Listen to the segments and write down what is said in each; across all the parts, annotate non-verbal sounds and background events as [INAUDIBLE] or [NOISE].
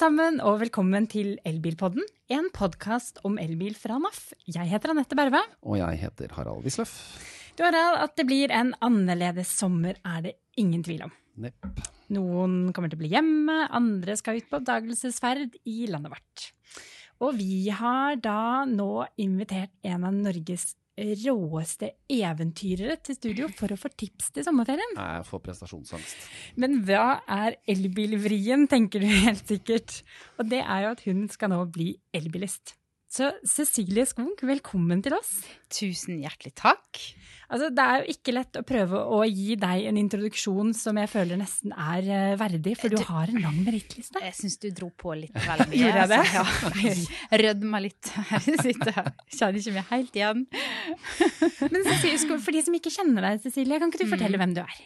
sammen, og velkommen til Elbilpodden, en podkast om elbil fra NAF. Jeg heter Anette Berve. Og jeg heter Harald Wisløff. Du Harald, at det blir en annerledes sommer er det ingen tvil om. Nepp. Noen kommer til å bli hjemme, andre skal ut på oppdagelsesferd i landet vårt. Og vi har da nå invitert en av Norges råeste eventyrere til studio for å få tips til sommerferien. Jeg får prestasjonsangst. Men hva er elbilvrien, tenker du helt sikkert. Og det er jo at hun skal nå bli elbilist. Så Cecilie Skog, velkommen til oss. Tusen hjertelig takk. Altså, det er jo ikke lett å prøve å gi deg en introduksjon som jeg føler nesten er uh, verdig, for du, har en lang merittliste. Jeg syns du dro på litt vel mye. Gjorde jeg det? Altså, ja. [LAUGHS] Rødma litt her [LAUGHS] jeg sitter. Kjenner ikke meg helt igjen. [LAUGHS] Men Cecilie, for de som ikke kjenner deg, Cecilie, kan ikke du fortelle mm. hvem du er?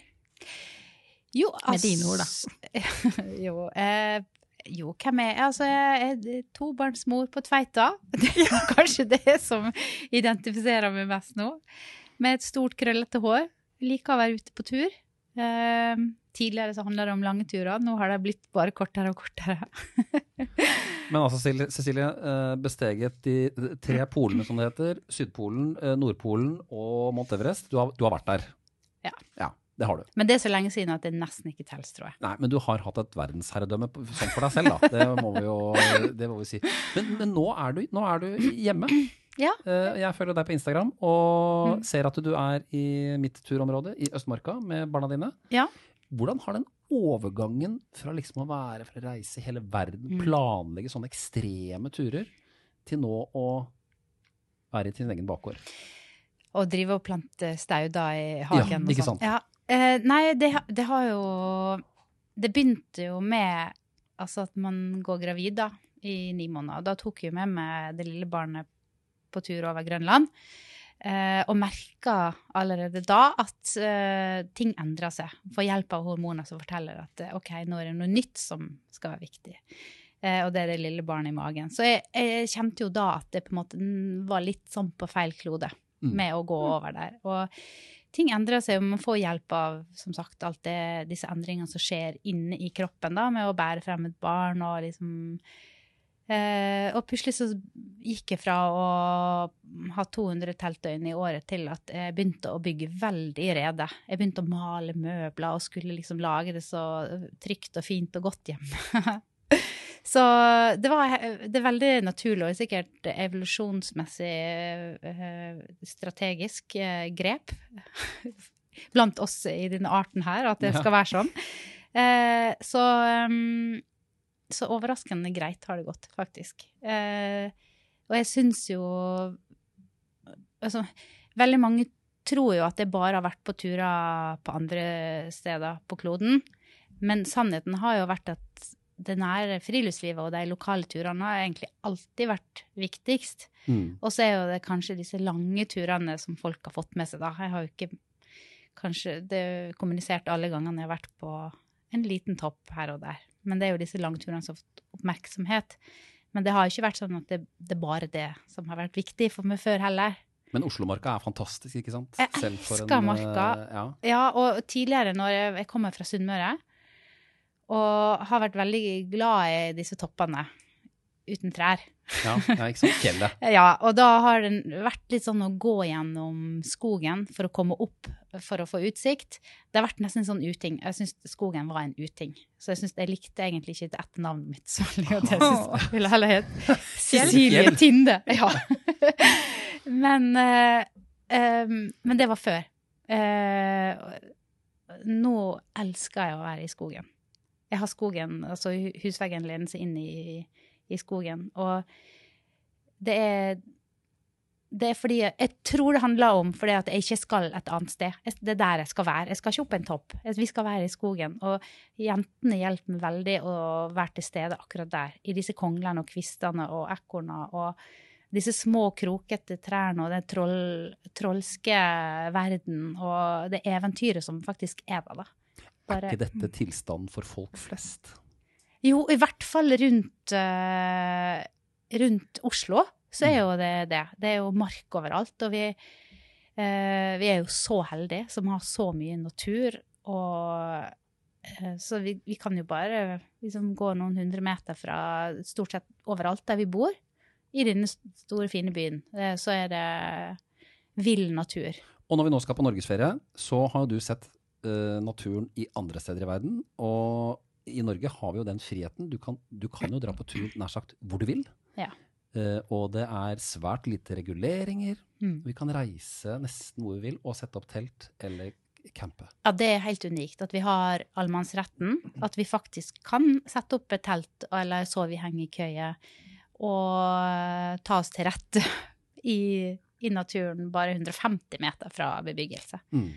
Jo, Med dine ord, da. jo, eh, jo, hvem er jeg? Altså, jeg er tobarnsmor på Tveita. Det er kanskje det som identifiserer meg mest nå. Med et stort, krøllete hår. Liker å være ute på tur. Eh, tidligere så handla det om lange turer, nå har det blitt bare kortere og kortere. [LAUGHS] Men altså, Cecilie, eh, besteget de tre polene, som det heter. Sydpolen, eh, Nordpolen og Mount Everest. Du har, du har vært der? Ja. ja. Det har du. Men det er så lenge siden at det nesten ikke teller, tror jeg. Nei, men du har hatt et verdensherredømme sånn for deg selv, da. Det må vi jo det må vi si. Men, men nå, er du, nå, er du, hjemme. Ja. Eh, jeg følger deg på Instagram og mm. ser at du er i mitt turområde i Østmarka med barna dine. Ja. Hvordan har den overgangen fra liksom å være for å reise hele verden, mm. planlegge sånne ekstreme turer, til nå å være i sin egen bakgård? Å drive og plante stauder i hagen ja, ikke sant? Ja, Eh, nei, det, det, har jo Det begynte jo med altså at man går gravid da, i ni måneder. Da tok jeg med meg det lille barnet på tur over Grønland. Eh, og merka allerede da at eh, ting endra seg. Får hjelp av hormoner som forteller at OK, nå er det noe nytt som skal være viktig. Eh, og det er det lille barnet i magen. Så jeg, jeg, kjente jo da at det på en måte var litt sånn på feil klode mm. med å gå over der. Og ting endrer seg, man får hjelp av som sagt, alt det, disse endringene som skjer inne i kroppen da, med å bære frem et barn og liksom eh, Og plutselig så gikk jeg fra å ha 200 teltdøgn i året til at jeg begynte å bygge veldig rede. Jeg begynte å male møbler og skulle liksom lage det så trygt og fint og godt hjemme. [LAUGHS] Så det, var, det er veldig naturlig og sikkert evolusjonsmessig uh, strategisk uh, grep [LAUGHS] blant oss i denne arten her, at det skal være sånn. Eh, så, um, så overraskende greit har det gått, faktisk. og jeg syns jo Altså, veldig mange tror jo at jeg bare har vært på turer på andre steder på kloden. Men sannheten har jo vært at det nære friluftslivet og de lokale turene har egentlig alltid vært viktigst. Mm. Og så er jo det kanskje disse lange turene som folk har fått med seg, da. Jeg har jo ikke kanskje det kommunisert alle gangene jeg har vært på en liten topp her og der. Men det er jo disse langturene som har fått oppmerksomhet. Men det har jo ikke vært sånn at det, det er bare det som har vært viktig for meg før heller. Men Oslomarka er fantastisk, ikke sant? Jeg elsker Marka. Uh, ja. ja. og tidligere når jeg, jeg kommer fra Sunnmøre, og har vært veldig glad i disse toppene uten trær. Ja, ja ikke sant? Fjellet. [LAUGHS] ja, og da har det vært litt sånn å gå gjennom skogen for å komme opp for å få utsikt. Det har vært nesten en sånn uting. Jeg syns skogen var en uting. Så jeg, synes, jeg likte egentlig ikke etternavnet mitt så veldig godt. Jeg synes jeg ville heller hett [LAUGHS] Cecilie Tinde. [LAUGHS] Ja. men, uh, um, men det var før. Uh, nå elsker jeg å være i skogen. Jeg har skogen, altså husveggen lener seg inn i, i, skogen. Og det er det er fordi jeg, tror det handler om fordi at jeg ikke skal et annet sted. Det er der jeg skal være. Jeg skal ikke opp en topp. Vi skal være i skogen. Og jentene hjelper meg veldig å være til stede akkurat der. I disse konglene og kvistene og ekorna og disse små, krokete trærne og den troll, trolske verden og det eventyret som faktisk er der. da. Bare, er ikke dette tilstanden for folk flest? Jo, i hvert fall rundt, uh, rundt Oslo så er jo det det. Det er jo mark overalt. Og vi, uh, vi er jo så heldige som har så mye natur. Og Eh, Så vi, vi kan jo bare liksom gå noen hundre meter fra stort sett overalt der vi bor, i denne store, fine byen. Eh, Så er det vill natur. Og når vi nå skal på norgesferie, så har du sett uh, naturen i andre steder i verden. Og i Norge har vi jo den friheten. Du kan, du kan jo dra på tur nær sagt hvor du vil. Ja. Uh, og det er svært lite reguleringer. Mm. Vi kan reise nesten hvor vi vil og sette opp telt eller campe. Ja, det er helt unikt at vi har allemannsretten. At vi faktisk kan sette opp et telt eller sove i hengekøye og ta oss til rette [LAUGHS] i, i naturen bare 150 meter fra bebyggelse. Mm.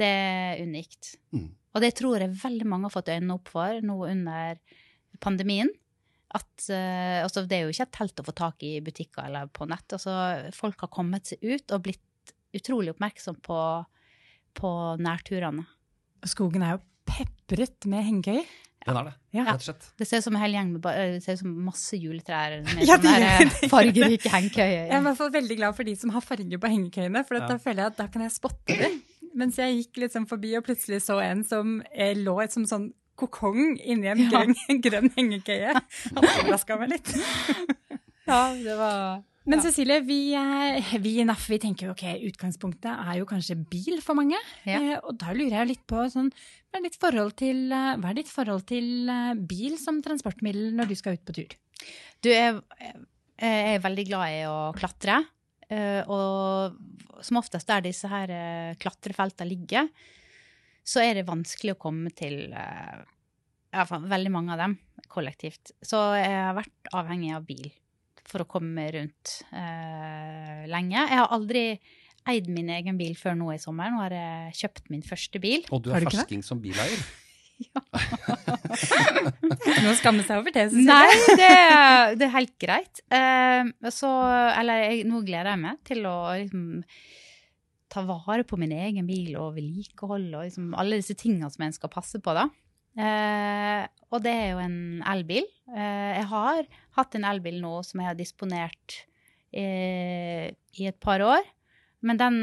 Det er unikt. Mm. Og det tror jeg veldig mange har fått øynene opp for nå under pandemien. At, uh, altså det er jo ikke et telt å få tak i i butikker eller på nett. Altså, folk har kommet seg ut og blitt utrolig oppmerksom på, på nærturene. Skogen er jo pepret med hengekøyer. Den er det, Ja. rett og slett. Det ser ut som en hel gjeng med eh, det ser ut som masse juletrær med [LAUGHS] Ja, sånne det eh, fargerike hengekøyer. Jeg er i hvert fall veldig glad for de som har farger på hengekøyene, for Ja. da føler jeg at da kan jeg spotte det. Mens jeg gikk liksom forbi og plutselig så en som eh, lå som sånn kokong inni en Ja. grønn, [LAUGHS] grønn hengekøye. Han overraska meg litt. [LAUGHS] Ja, det var Men Ja. Cecilie, vi, eh, vi i NAF vi tenker jo ok, utgangspunktet er jo kanskje bil for mange. Ja. Eh, og da lurer jeg litt på sånn, hva er ditt forhold til, hva er ditt forhold til bil som transportmiddel når du skal ut på tur? Du, jeg, jeg er veldig glad i å klatre. Eh, Og som oftest der disse her eh, klatrefeltene ligger, så er det vanskelig å komme til eh, i veldig mange av dem kollektivt. Så jeg har vært avhengig av bil for å komme rundt eh, lenge. Jeg har aldri eid min egen bil før nå i sommer. Nå har jeg kjøpt min første bil. Og du er, er fersking som bileier. [LAUGHS] Nå skammer seg over det, Cecilie. Nei, det, det er helt greit. Uh, så, eller jeg, nå gleder jeg meg til å liksom, ta vare på min egen bil og vedlikeholde og liksom, alle disse tingene som en skal passe på, da. Uh, og det er jo en elbil. Uh, jeg har hatt en elbil nå som jeg har disponert i et par år. Men den,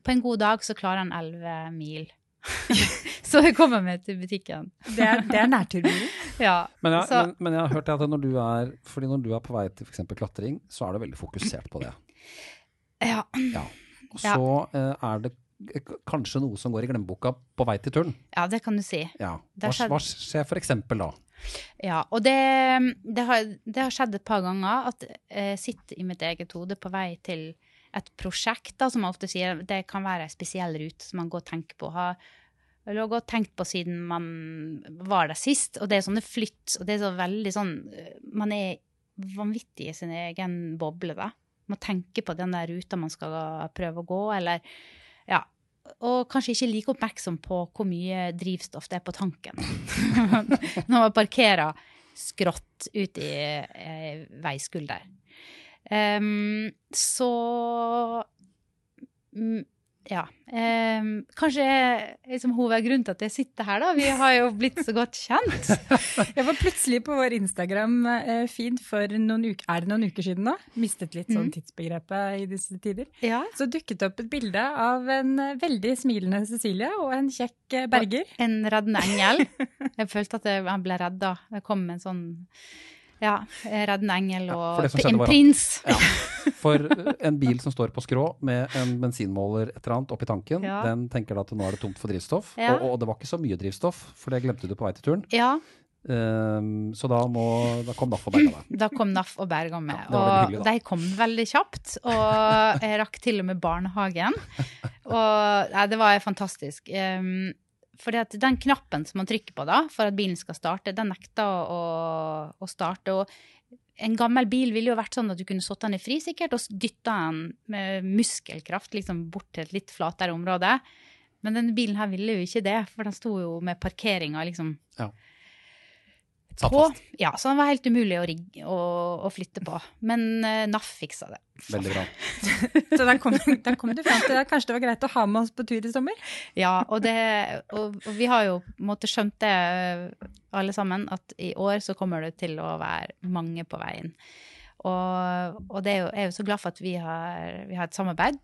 på en god dag så klarer den 11 mil. [LAUGHS] så jeg kommer meg til butikken. Det er, det er nærturbilen. [LAUGHS] Ja, Men jeg, så- men, men jeg har hørt at når du er, fordi når du er på vei til f.eks. klatring, så er du veldig fokusert på det. ja. Ja. Og så eh, er det eh, kanskje noe som går i glemmeboka på vei til turen. ja, det kan du si. Ja. Hva, skjedd. hva skjer eksempel da? Ja, og det, det, har, det har skjedd et par ganger at jeg sitter i mitt eget hode på vei til et prosjekt, da, som jeg ofte sier, det kan være en spesiell rute som man går og tenker på. Har lå og tenkt på siden man var der sist, og det er sånne flytt, og det er så veldig sånn Man er vanvittig i sin egen boble, da. Man tenker på den der ruta man skal prøve å gå, eller Ja. Og kanskje ikke like oppmerksom på hvor mye drivstoff det er på tanken. [LAUGHS] Når man parkerer skrått ut i eh, veiskulder. Em, så mm, ja. Um, kanskje liksom, hovedgrunnen til at jeg sitter her, da. Vi har jo blitt så godt kjent. [LAUGHS] Jeg var plutselig på vår Instagram-feed for noen uker, er det noen uker siden nå? Mistet litt sånn Mm. tidsbegrepet i disse tider. Ja. Så dukket det opp et bilde av en eh, veldig smilende Cecilie og en kjekk Berger. Berger. En reddende engel. Jeg følte at jeg ble redda. Det kom en sånn ja, redden engel og en prins. Ja. [LAUGHS] For eh, en bil som står på skrå med en bensinmåler et eller annet oppi tanken, Ja. den tenker da at nå er det tomt for drivstoff. Og, og det var ikke så mye drivstoff, for det glemte du på vei til turen. Ja, Um, så da, må, da kom NAF og berga deg. [CLEARS THROAT] Da kom NAF og berga meg. Ja, og de kom veldig kjapt. Og jeg rakk til og med barnehagen. [LAUGHS] Og nei, det var fantastisk. Um, fordi at den knappen som man trykker på da, for at bilen skal starte, den nekta å, å starte. Og en gammel bil ville jo vært sånn at du kunne satt den i fri sikkert, og dytta den med muskelkraft liksom bort til et litt flatere område. Men denne bilen her ville jo ikke det, for den sto jo med parkeringa liksom Satt på. fast. Ja, så den var helt umulig å, rigge, å, å flytte på. Men uh, NAF fiksa det. Veldig bra. [LAUGHS] Så da kom, kom du fram til at kanskje det var greit å ha med oss på tur i sommer. Ja, og, det, og, og vi har jo på en måte skjønt det alle sammen, at i år så kommer det til å være mange på veien. Og, og det er jo, jeg er jo så glad for at vi har, vi har et samarbeid.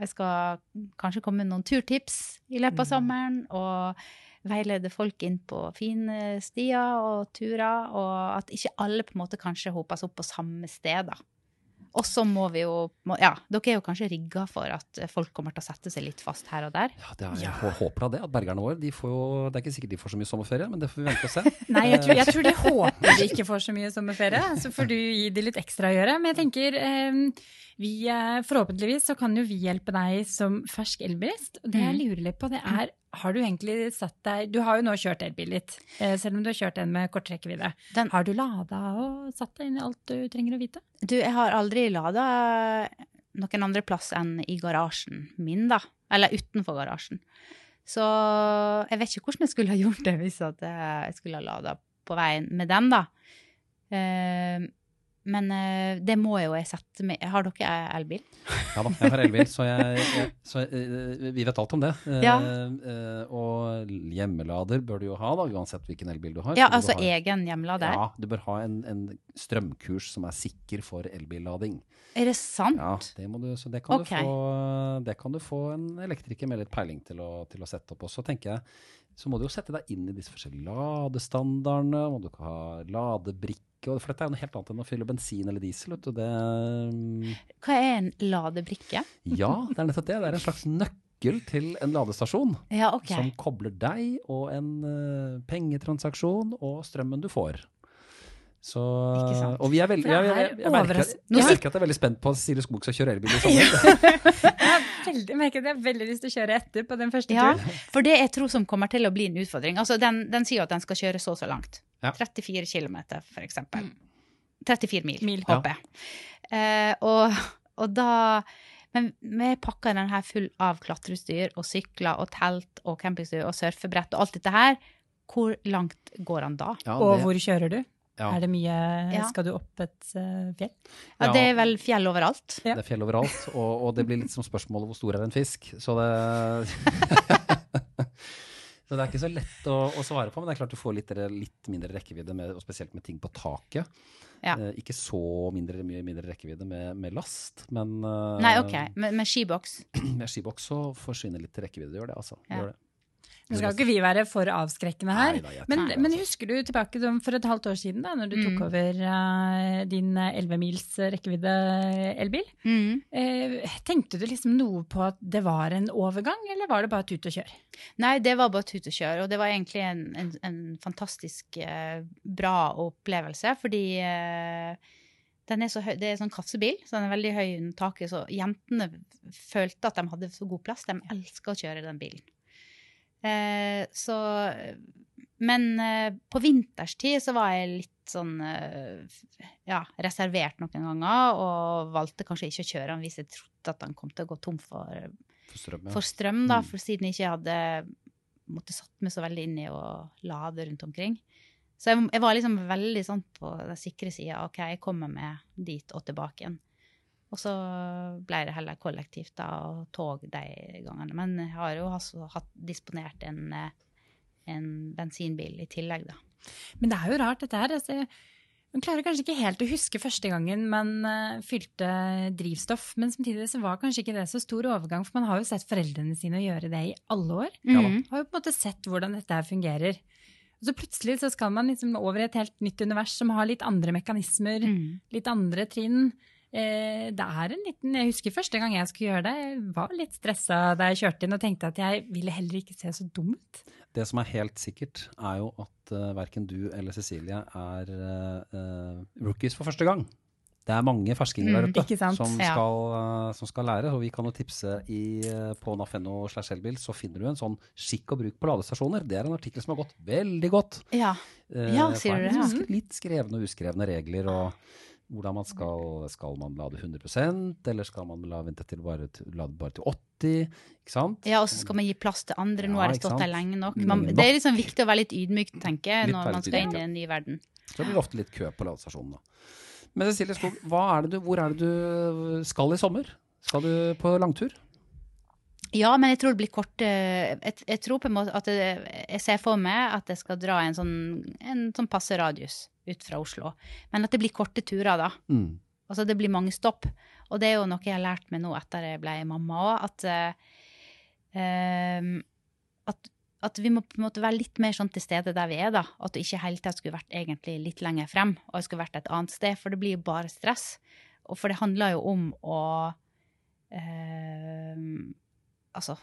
Jeg skal kanskje komme med noen turtips i løpet av sommeren. Og veilede folk inn på fine stier og turer, og at ikke alle på en måte kanskje hopes opp på samme sted, da. Og så må vi jo må, Ja, dere er jo kanskje rigga for at folk kommer til å sette seg litt fast her og der. Ja, det er, jeg ja. håper da det. At bergerne våre de får jo, Det er ikke sikkert de får så mye sommerferie, men det får vi vente og se. [LAUGHS] Nei, jeg tror, jeg tror de håper de ikke får så mye sommerferie, så får du gi de litt ekstra å gjøre. Men jeg tenker, eh, vi, eh, forhåpentligvis så kan jo vi hjelpe deg som fersk elbilist. Og det jeg Mm. lurer litt på, det er, har du egentlig satt deg Du har jo nå kjørt elbil litt, eh, selv om du har kjørt en med kort rekkevidde. Har du lada og satt deg inn i alt du trenger å vite? Du, jeg har aldri lada noen andre plass enn i garasjen min, da. Eller utenfor garasjen. Så jeg vet ikke hvordan jeg skulle ha gjort det hvis jeg skulle ha lada på veien med den, da. Eh, men eh, det må jo jeg sette med Har dere elbil? [LAUGHS] Ja da, jeg har elbil, så, jeg, jeg, så eh, vi vet alt om det. Eh, Ja. eh, og hjemmelader bør du jo ha, da, uansett hvilken elbil du har. Ja, altså ha- egen hjemmelader? Ja, du bør ha en, en strømkurs som er sikker for elbillading. Er det sant? Ja, det må du, så det kan, okay. du få, det kan du få en elektriker med litt peiling til å, til å sette opp. Og så tenker jeg, så må du jo sette deg inn i disse forskjellige ladestandardene. Må du ikke ha ladebrikke, og- for dette er jo noe helt annet enn å fylle bensin eller diesel. Vet du. Det, mm, Hva er en ladebrikke? ja, det er nettopp det. Det er en slags nøkkel til en ladestasjon. Ja, okay. Som kobler deg og en uh, pengetransaksjon og strømmen du får. Så, og vi er veldig, det jeg, jeg, jeg, jeg, merker, overras- jeg merker at jeg er veldig spent på at Cecilie Skog skal kjøre elbil i sommer. [LAUGHS] Jeg merker at jeg har veldig lyst til å kjøre etter på den første Ja, turen. for det jeg tror som kommer til å bli en utfordring. Altså, den, den sier jo at den skal kjøre så og så langt. Ja. 34 km, for eksempel. Mm. 34 mil, Mil. håper jeg. Eh, og, og da Men vi pakka den her full av klatreutstyr og sykler og telt og campingutstyr og surfebrett og alt dette her. Hvor langt går han da? Ja, Og hvor kjører du? Ja, Er det mye Ja. Skal du opp et uh, fjell? Ja. Det er vel fjell overalt? Ja. det er fjell overalt, og, og det blir litt som spørsmålet hvor stor er en fisk. Så det [LAUGHS] Så det er ikke så lett å, å svare på, men det er klart du får litt, litt mindre rekkevidde, med, og spesielt med ting på taket. Ja. Eh, ikke så mindre, mye mindre rekkevidde med, med last, men eh, Nei, OK. Med, med skiboks? [CLEARS THROAT] med skiboks så forsvinner litt rekkevidde. Gjør det, altså. Ja. gjør det. Nå skal ikke vi være for avskrekkende her. Nei Men, men altså. husker du tilbake for et halvt år siden, da når du tok Mm. over uh, din 11 mils rekkevidde elbil? Mm. Uh, tenkte du liksom noe på at det var en overgang, eller var det bare tut og kjør? Nei, det var bare tut og kjør, og det var egentlig en, en, en fantastisk uh, bra opplevelse, fordi eh, den er så høy, det er sånn kassebil, så den er veldig høy under taket, så jentene følte at de hadde så god plass. De elska å kjøre den bilen. Eh, så Men eh, på vinterstid så var jeg litt sånn eh, ja, reservert noen ganger, og valgte kanskje ikke å kjøre han hvis jeg trodde at han kom til å gå tom for For strøm, ja. for strøm, da, Mm. for siden jeg ikke hadde måtte satt meg så veldig inn i å lade rundt omkring. Så jeg, jeg var liksom veldig sånn på den sikre sida. OK, jeg kommer meg dit og tilbake igjen. Og så ble det heller kollektivt da, og tog de gangene. Men jeg har jo også hatt disponert en, eh, en bensinbil i tillegg, da. Men det er jo rart, dette her. Altså, man klarer kanskje ikke helt å huske første gangen man eh, fylte drivstoff, men samtidig så var kanskje ikke det så stor overgang, for man har jo sett foreldrene sine gjøre det i alle år. Mm. Har jo på en måte sett hvordan dette her fungerer. Og så plutselig så skal man liksom over i et helt nytt univers som har litt andre mekanismer, Mm. litt andre trinn. Eh, det er en liten, Jeg husker første gang jeg skulle gjøre det, jeg var litt stressa da jeg kjørte inn og tenkte at jeg ville heller ikke se så dum ut. Det som er helt sikkert, er jo at uh, verken du eller Cecilie er eh, eh, rookies for første gang. Det er mange ferskinger der Mm, ute mm, som, Ja. eh, som skal lære. Og vi kan jo tipse i, uh, på naf.no slash elbil, så finner du en sånn skikk og bruk på ladestasjoner. Det er en artikkel som har gått veldig godt. Ja. Eh, Ja, sier du det, Litt skrevne og uskrevne regler. og hvordan man skal, skal man lade 100% eller skal man la vente til bare, lade bare til 80 ikke sant? ja, og så skal man gi plass til andre. Nå Ja, har det stått der lenge nok. Man, det er liksom viktig å være litt ydmyk, tenker jeg, når man skal inn i en ny verden. Så blir det ofte litt kø på ladestasjonen. Men Cecilie Skog, er du, hvor er det du skal i sommer? Skal du på langtur? Ja, men jeg tror det blir kort jeg, jeg tror på en måte at jeg, jeg ser for meg at jeg skal dra en sånn, en sånn passe radius ut fra Oslo. Men at det blir korte turer, da. Mm. Altså det blir mange stopp. Og det er jo noe jeg har lært meg nå etter jeg ble mamma òg, at uh, at at vi må på en måte være litt mer sånn til stede der vi er, da. At det ikke hele tida skulle vært egentlig litt lenger frem, og jeg skulle vært et annet sted. For det blir jo bare stress. Og for det handler jo om å eh, Altså,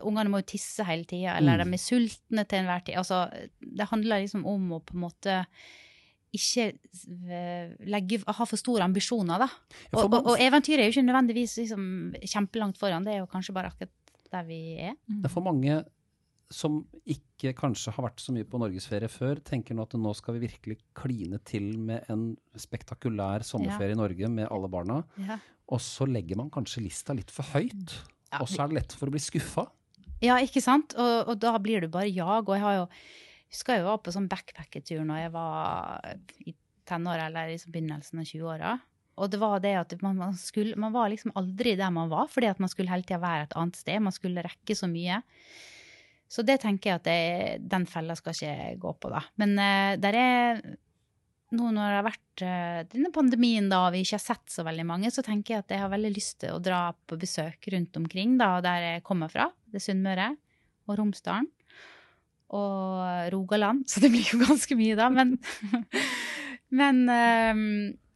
ungene må jo tisse hele tida, eller Mm. de er sultne til enhver tid. Altså, det handler liksom om å på en måte ikke legge, ha for store ambisjoner, da. Og, og, og eventyret er jo ikke nødvendigvis liksom kjempelangt foran, det er jo kanskje bare akkurat der vi er. Det er for mange som ikke kanskje har vært så mye på norgesferie før, tenker nå at nå skal vi virkelig kline til med en spektakulær sommerferie i Norge med alle barna. Ja. Og så legger man kanskje lista litt for høyt. Ja, Og så er det lett for å bli skuffa. Ja, ikke sant? Og, og da blir du bare jag. Og jeg har jo husker jeg var på sånn backpacketur når jeg var i tenåra eller i begynnelsen av 20-åra. Og det var det at man, man, skulle, man var liksom aldri der man var, fordi at man skulle hele tida være et annet sted. Man skulle rekke så mye. Så det tenker jeg at det, den fella skal ikke gå på, da. Men uh, der er nå når det har vært uh, denne pandemien da, og vi ikke har sett så veldig mange, så tenker jeg at jeg har veldig lyst til å dra på besøk rundt omkring, da, der jeg kommer fra. Det er Sunnmøre og Romsdalen. Og Rogaland, så det blir jo [LAUGHS] ganske mye, da. Men, men eh,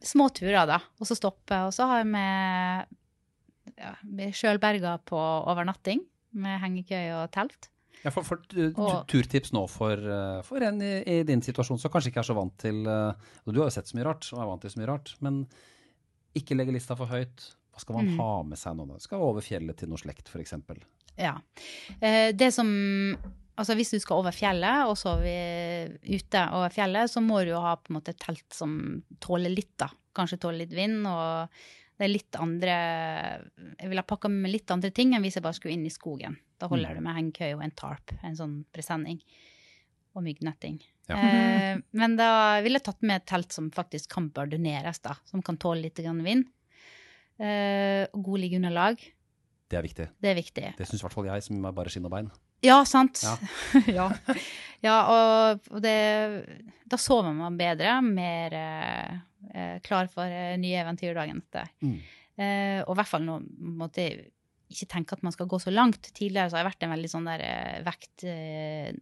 små turer, da. Og så stoppe. Og så har vi med, ja, sjølberga på overnatting med hengekøye og telt. Ja, for, for Og- turtips nå for, uh, for en i, i din situasjon som kanskje ikke er så vant til uh, Du har jo sett så mye rart og er vant til så mye rart, men ikke legge lista for høyt. Hva skal man Mm. ha med seg nå? da? Skal over fjellet til noe slekt, f.eks. Ja. Eh, det som Altså hvis du skal over fjellet og sove ute over fjellet, så må du jo ha på en måte et telt som tåler litt, da. Kanskje tåler litt vind, og det er litt andre Jeg ville ha pakka med litt andre ting enn hvis jeg bare skulle inn i skogen. Da holder det med hengekøye og en tarp, en sånn presenning. Og myggnetting. Ja. Eh, men da ville jeg tatt med et telt som faktisk kan bardoneres, da. Som kan tåle litt grann vind. Eh, og god liggeunderlag. Det er viktig. Det er viktig. Det syns i hvert fall jeg, som er bare skinn og bein. Ja, sant. Ja. [LAUGHS] Ja, ja. og, det Da sover man bedre, mer eh, eh, klar for eh, nye eventyr dagen etter. Mm. Eh, og i hvert fall nå måtte jeg ikke tenke at man skal gå så langt. Tidligere så har jeg vært en veldig sånn der eh, vektjeger.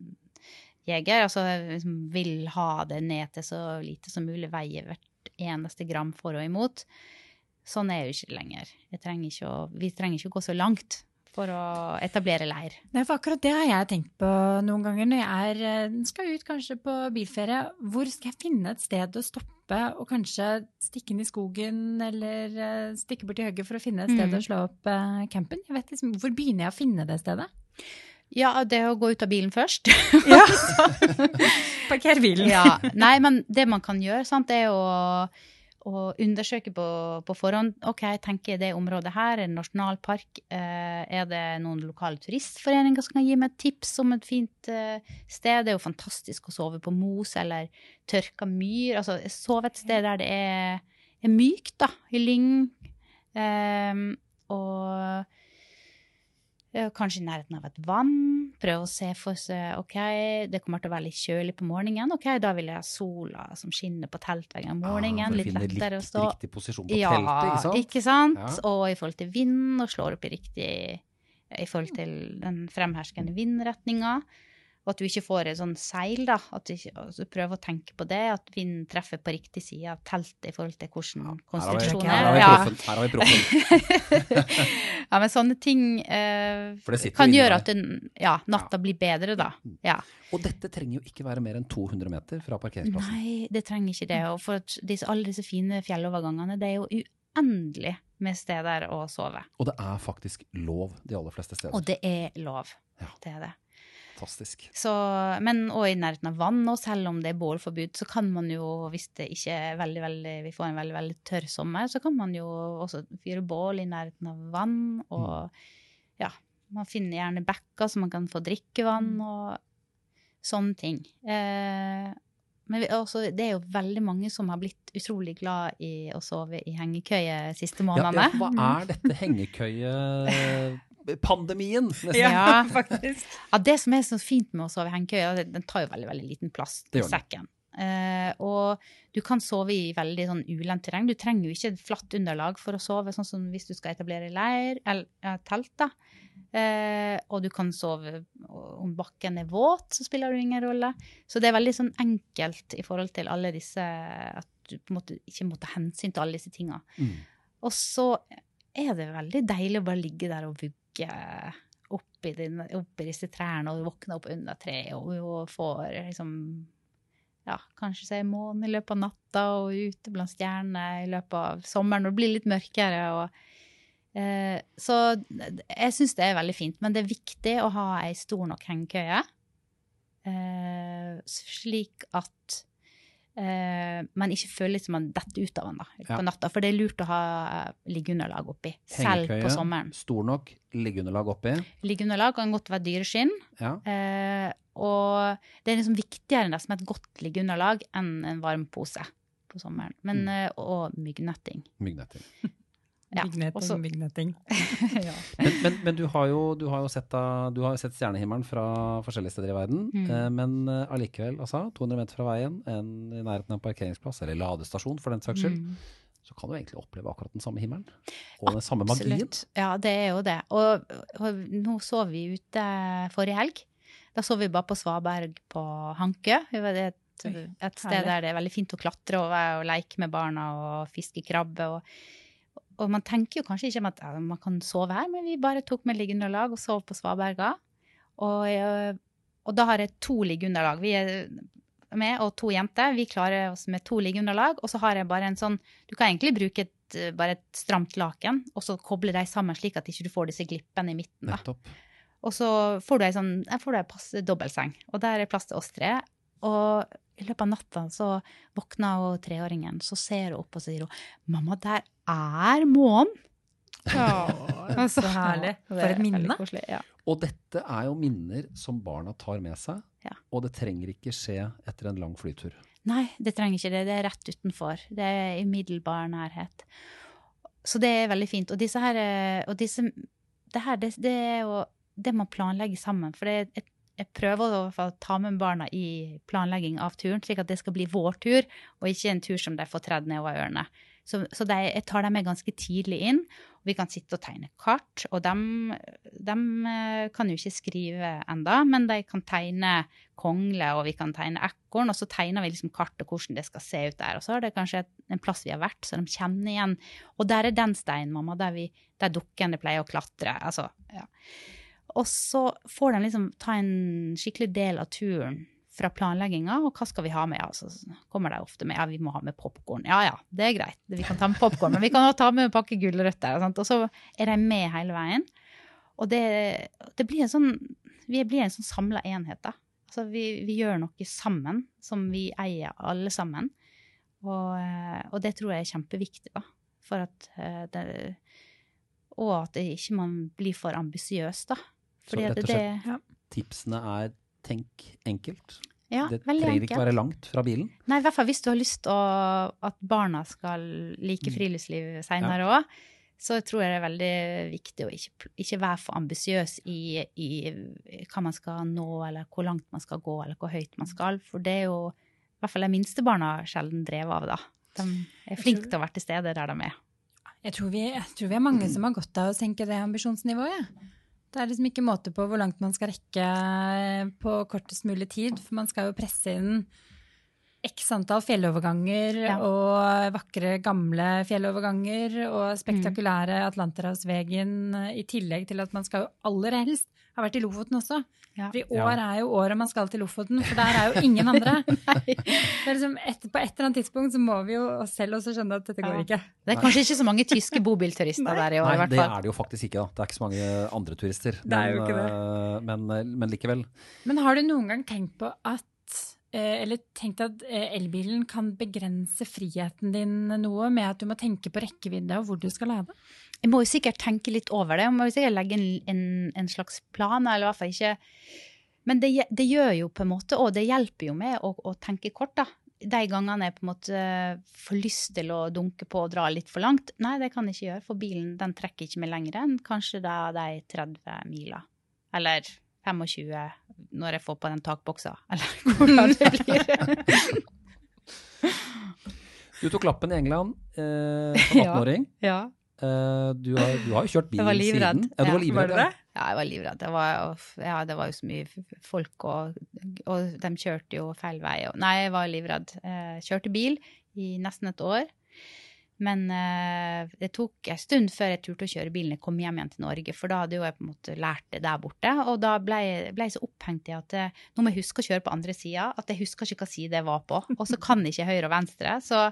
altså liksom vil ha det ned til så lite som mulig, veie hvert eneste gram for og imot. Sånn er jo ikke lenger. Jeg trenger ikke å, vi trenger ikke å gå så langt for å etablere leir. Nei, for akkurat det har jeg tenkt på noen ganger når jeg er, eh, skal ut kanskje på bilferie. Hvor skal jeg finne et sted å stoppe og kanskje stikke inn i skogen eller eh, stikke bort i høyre for å finne et sted Mm. å slå opp eh, campen? Liksom, Hvor begynner jeg å finne det stedet? Ja, det å gå ut av bilen først. Ja. [LAUGHS] Parker bilen. ja. Nei, men det man kan gjøre, sant, er å, å undersøke på, på forhånd. OK, tenker jeg det området her er en nasjonalpark. Eh, er det noen lokale turistforeninger som kan gi meg et tips om et fint eh, sted? Det er jo fantastisk å sove på mos eller tørka myr. Altså sove et sted der det er, er mykt, da. I lyng. Eh, og Kanskje i nærheten av et vann. Prøve å se for seg ok, det kommer til å være litt kjølig på morgenen. ok, Da vil jeg ha sola som skinner på teltveggen om morgenen. Ah, litt lettere litt å stå. Riktig posisjon på Ja, teltet, ikke sant? ikke sant? Ja. Og i forhold til vind, og slår opp i riktig I forhold til den fremherskende vindretninga. Og at du ikke får et sånn seil, da. At du ikke, altså, prøver å tenke på det. At vinden treffer på riktig side av teltet i forhold til hvordan konstruksjonen er. Ja. Her har vi proffen. [LAUGHS] ja, men sånne ting eh, kan gjøre at den, ja, natta blir bedre, da. Ja. Og dette trenger jo ikke være mer enn 200 meter fra parkeringsplassen. Nei, det trenger ikke det. Og for disse, alle disse fine fjellovergangene, det er jo uendelig med steder å sove. Og det er faktisk lov de aller fleste steder. Og det er lov. Ja. Det er det. Fantastisk. Så, men òg i nærheten av vann, og selv om det er bålforbud, så kan man jo, hvis det ikke er veldig, veldig, vi får en veldig veldig tørr sommer, så kan man jo også fyre bål i nærheten av vann. Og ja, man finner gjerne bekker så man kan få drikkevann og sånne ting. Eh, men vi, også, det er jo veldig mange som har blitt utrolig glad i å sove i hengekøye siste månedene. ja, hva er dette hengekøyepandemien? [LAUGHS] nesten? Ja. [LAUGHS] faktisk. Ja, det som er så fint med å sove i hengekøye, den tar jo veldig veldig liten plass i sekken. Uh, og du kan sove i veldig sånn ulendt terreng. Du trenger jo ikke et flatt underlag for å sove, sånn som hvis du skal etablere leir eller ja, telt. da. Eh, og du kan sove om bakken er våt, så spiller det ingen rolle. Så det er veldig sånn enkelt i forhold til alle disse At du på en måte ikke må ta hensyn til alle disse tinga. Mm. Og så er det veldig deilig å bare ligge der og vugge oppi, din, oppi disse trærne og våkne opp under treet og, og få liksom ja, kanskje se månen i løpet av natta og ute blant stjernene i løpet av sommeren når det blir litt mørkere. Og, så jeg syns det er veldig fint, men det er viktig å ha ei stor nok hengekøye. Eh, slik at eh, man ikke føler som man detter ut av den da, Ja. natta. For det er lurt å ha liggeunderlag oppi, selv Hengekøye, på sommeren. Stor nok, liggeunderlag oppi. Liggeunderlag kan godt være dyreskinn. Ja. Eh, og det er liksom viktigere nesten med et godt liggeunderlag enn en varm pose på sommeren. Men, Mm. eh, og myggnetting. Myggnetting. Ja, også- [LAUGHS] ja. Men, men, men du, har jo, du har jo sett, du har sett stjernehimmelen fra forskjellige steder i verden. Mm. Eh, men eh, allikevel, altså, 200 meter fra veien, en, i nærheten av en parkeringsplass, eller ladestasjon for den saks skyld, Mm. så kan du egentlig oppleve akkurat den samme himmelen. Og den samme magien. Ja, det er jo det. Og, og nå så vi ute forrige helg. Da så vi bare på Svaberg på Hankø. Det var et, et sted herlig. der det er veldig fint å klatre over og leke med barna og fiske krabbe. Og, og man tenker jo kanskje ikke om at ja, man kan sove her, men vi bare tok med liggeunderlag og sov på Svaberga. Og, eh, og da har jeg to liggeunderlag. Vi er med og to jenter. Vi klarer oss med to liggeunderlag. Og så har jeg bare en sånn Du kan egentlig bruke et, eh, bare et stramt laken, og så koble de sammen slik at ikke du får disse glippene i midten. Nettopp. Og så får du ei sånn, jeg får du ei passe dobbeltseng, og der er plass til oss tre. Og i løpet av natta så våkner hun treåringen, så ser hun opp og sier hun, 'Mamma, der er månen'. [LAUGHS] så herlig. For et minne. koselig, Ja. Og dette er jo minner som barna tar med seg. Ja. Og det trenger ikke skje etter en lang flytur. Nei, det trenger ikke det. Det er rett utenfor. Det er i umiddelbar nærhet. Så det er veldig fint. Og disse her eh, Og disse Det her, det, det er jo det man planlegger sammen. For det, er jeg prøver å ta med barna i planlegging av turen, slik at det skal bli vår tur, og ikke en tur som de får tredd nedover ørene. Så, så de, jeg tar dem med ganske tidlig inn. og Vi kan sitte og tegne kart, og de, kan jo ikke skrive enda, men de kan tegne kongle, og vi kan tegne ekorn, og så tegner vi liksom kartet hvordan det skal se ut der. Og så er det kanskje en plass vi har vært, så de kjenner igjen. Og der er den steinen, mamma, der, vi, der dukkene pleier å klatre. Altså, ja. Og så får de liksom ta en skikkelig del av turen fra planlegginga, og hva skal vi ha med? Ja, så kommer de ofte med ja, vi må ha med popkorn. Ja ja, det er greit, vi kan ta med popkorn, men vi kan også ta med en pakke gulrøtter. Og, og så er de med hele veien. Og det, det blir en sånn Vi blir en sånn samla enhet, da. Altså vi, vi, gjør noe sammen som vi eier alle sammen. Og, eh, og det tror jeg er kjempeviktig, da. For at eh, det, Og at det ikke man blir for ambisiøs, da. Så rett og det, ja. tipsene er tenk enkelt. ja, det trenger enkelt. ikke være langt fra bilen. Nei, i hvert fall hvis du har lyst til at barna skal like Mm. friluftsliv seinere òg. Så tror jeg det er veldig viktig å ikke, ikke være for ambisiøs i, i hva man skal nå, eller hvor langt man skal gå, eller hvor høyt man skal. For det er jo i hvert fall de minste barna sjelden drevet av, da. De er flinke til å være til stede der de er. Jeg tror, vi, jeg tror vi er mange som har godt av å senke det ambisjonsnivået. Ja. Det er liksom ikke måte på hvor langt man skal rekke på kortest mulig tid, for man skal jo presse inn x antall fjelloverganger Ja. og vakre, gamle fjelloverganger og spektakulære Atlanterhavsvegen, i tillegg til at man skal jo aller helst ha vært i Lofoten også. Ja. For i år er jo året man skal til Lofoten, for der er jo ingen andre. [LAUGHS] Det liksom et, på et eller annet tidspunkt så må vi jo oss selv også skjønne at dette går ikke. Det er kanskje ikke så mange tyske bobilturister der i år, Nei, i hvert fall. det er det jo faktisk ikke. da. Det er ikke så mange andre turister. Det er jo ikke det. Men, Men, men likevel. Men har du noen gang tenkt på at eh, eller tenkt at eh, elbilen kan begrense friheten din noe med at du må tenke på rekkevidde og hvor du skal lade? Jeg må jo sikkert tenke litt over det. Jeg må jo sikkert legge en, en, en slags plan, eller hvert fall ikke Men det, det gjør jo på en måte, og det hjelper jo med å, å tenke kort, da. De gangene jeg på en måte får lyst til å dunke på og dra litt for langt, nei, det kan jeg ikke gjøre, for bilen den trekker ikke meg lenger enn kanskje da de 30 mila. Eller 25 når jeg får på den takboksa, [LAUGHS] eller hvordan det blir. Du tok lappen i England eh, som [LAUGHS] 18-åring. ja. Eh, du, har, du har jo kjørt bil siden. Ja, du var livredd. det? Ja, jeg var livredd. Det var, ja, det var jo så mye folk, og, og de kjørte jo feil vei. Og, nei, jeg var livredd. Jeg kjørte bil i nesten et år. Men uh, det tok en stund før jeg turte å kjøre bilen jeg kom hjem igjen til Norge, for da hadde jo jeg på en måte lært det der borte. Og da ble jeg så opphengt i at eh, nå må jeg huske å kjøre på andre sida, at jeg husker ikke hva side jeg var på. Og så kan jeg ikke høyre og venstre. Så,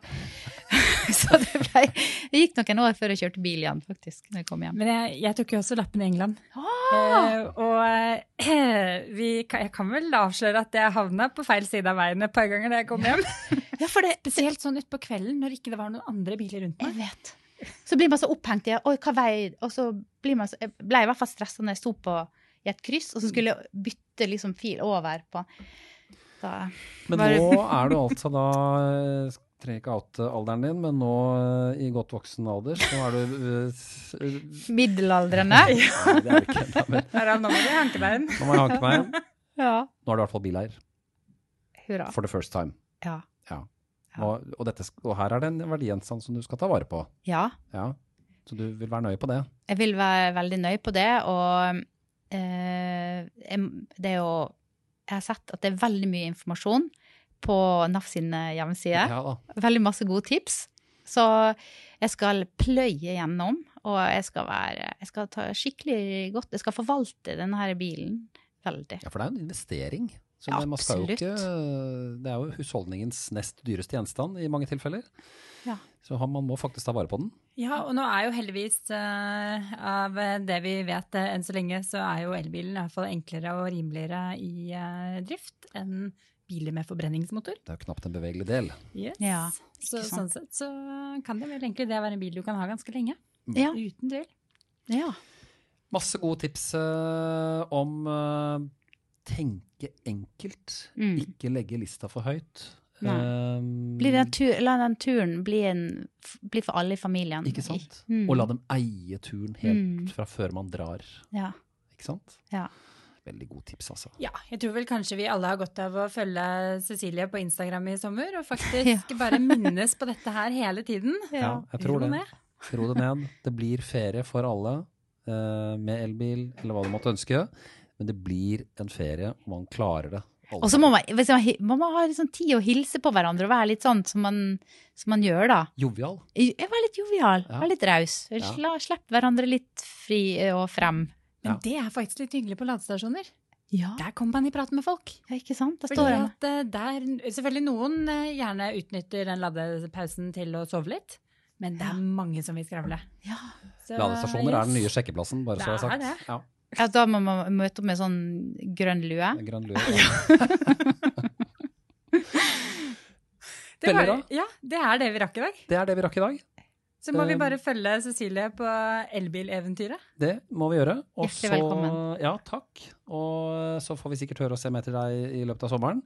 [LAUGHS] så det, ble, det gikk noen år før jeg kjørte bil igjen, faktisk, når jeg kom hjem. Men jeg, jeg tok jo også lappen i England. Ah! Eh, og eh, [CLEARS THROAT] vi, jeg kan vel avsløre at jeg havna på feil side av veien et par ganger da jeg kom hjem. [LAUGHS] Ja, for det, Spesielt sånn utpå kvelden når ikke det var noen andre biler rundt meg. Jeg vet. Så blir man så opphengt i Oi, hva vei Og så blir man så Jeg ble i hvert fall stressa når jeg sto på i et kryss, og så skulle jeg bytte liksom fil over på da, Men nå er du altså da eh, Trenger ikke oute alderen din, men nå eh, i godt voksen alder så er du eh, Middelaldrende. [LAUGHS] Nei, det er du ikke ennå, men nå må du hanke deg inn. nå må jeg hanke meg inn. [LAUGHS] Ja. Nå er du i hvert fall bileier. Hurra. For the first time. Ja. Ja. Og, og, dette, og her er det en verdigjenstand som du skal ta vare på. ja. Ja. Så du vil være nøye på det. Jeg vil være veldig nøye på det, og eh, det er jo Jeg har sett at det er veldig mye informasjon på NAF sin hjemmeside. Ja. Veldig masse gode tips. Så jeg skal pløye gjennom, og jeg skal være Jeg skal ta skikkelig godt Jeg skal forvalte denne her bilen veldig. Ja, for det er jo en investering. Så Ja, man skal jo ikke, det er jo husholdningens nest dyreste gjenstand i mange tilfeller. Ja. Så man må faktisk ta vare på den. Ja, og nå er jo heldigvis uh, av det vi vet eh, enn så lenge, så er jo elbilen i hvert fall enklere og rimeligere i uh, drift enn biler med forbrenningsmotor. Det er jo knapt en bevegelig del. Yes. Ja, så sant. sånn sett så kan det vel egentlig det være en bil du kan ha ganske lenge. Ja. Uten tvil. ja. Masse gode tips eh, om eh, tenke enkelt, Mm. ikke legge lista for høyt. Um, Eh, den tur, la den turen bli, en, bli for alle i familien. Ikke sant? Mm. Og la dem eie turen helt Mm. fra før man drar. Ja. Ikke sant? Ja. Veldig god tips, altså. Ja, jeg tror vel kanskje vi alle har godt av å følge Cecilie på Instagram i sommer, og [LAUGHS] faktisk bare minnes på dette her hele tiden. Ja, jeg tror det. Ro det ned. Det blir ferie for alle eh, med elbil, eller hva du måtte ønske. Men det blir en ferie, og man klarer det. Og så må man, hvis man, man må ha sånn tid å hilse på hverandre og være litt sånn som man, som man gjør, da. Jovial. Jeg var litt jovial, Ja. var litt raus. Ja. Slipp hverandre litt fri eh, og frem. Men Ja. det er faktisk litt hyggelig på ladestasjoner. Ja, Der kommer man i prat med folk. Ja, ikke sant? Det står at eh, der, selvfølgelig noen eh, gjerne utnytter den ladepausen til å sove litt, men det er Ja. mange som vil skravle. Ja. Så, Ladestasjoner er den nye sjekkeplassen, bare så Det er sagt. det. Ja, ja, da må man møte opp med sånn grønn lue. grønn lue. [LAUGHS] Det, var, ja, det er det vi rakk i dag. Det er det vi rakk i dag. Så må vi Um, bare følge Cecilie på elbileventyret. Det må vi gjøre. Og Hjertelig så- velkommen. Ja, takk. Og så får vi sikkert høre og se mer til deg i løpet av sommeren.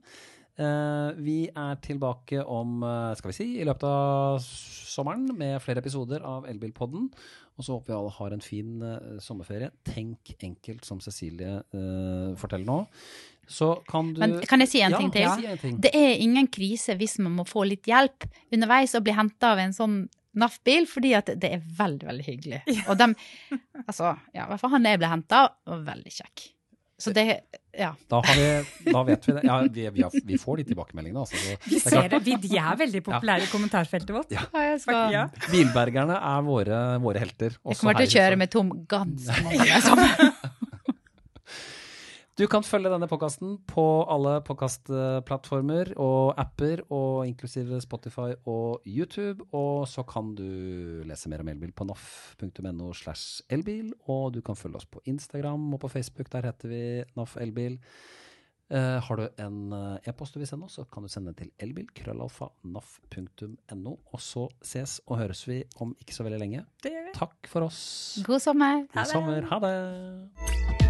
Eh, vi er tilbake om, eh, skal vi si, i løpet av sommeren med flere episoder av Elbilpodden. Og så håper vi alle har en fin eh, sommerferie. Tenk enkelt, som Cecilie eh, forteller nå. Så kan du Men kan jeg si en ja, ting til? Si en ting. Det er ingen krise hvis man må få litt hjelp underveis og bli henta av en sånn NAF-bil, fordi at det er veldig, veldig hyggelig. Og dem, altså, ja, i hvert fall han jeg ble henta, var veldig kjekk. Så det, ja. Da, har vi, da vet vi det. Ja, vi, vi, har, vi får de tilbakemeldingene, altså. Så Vi det er ser det. Vi, de er veldig populære i kommentarfeltet vårt. Ja. jeg, skal, Ja. Bilbergerne er våre, våre helter. jeg kommer til å kjøre med tom ganske [LAUGHS] mange ganger. Du kan følge denne podkasten på alle podkastplattformer og apper, og inklusive Spotify og YouTube. Og så kan du lese mer om elbil på naf.no slash elbil. Og du kan følge oss på Instagram og på Facebook. Der heter vi NAF Elbil. Uh, har du en eh, e-post du vil sende oss, så kan du sende den til elbil. Krøllalfa Og så ses og høres vi om ikke så veldig lenge. Det gjør vi. Takk for oss. God sommer. God sommer. Ha det.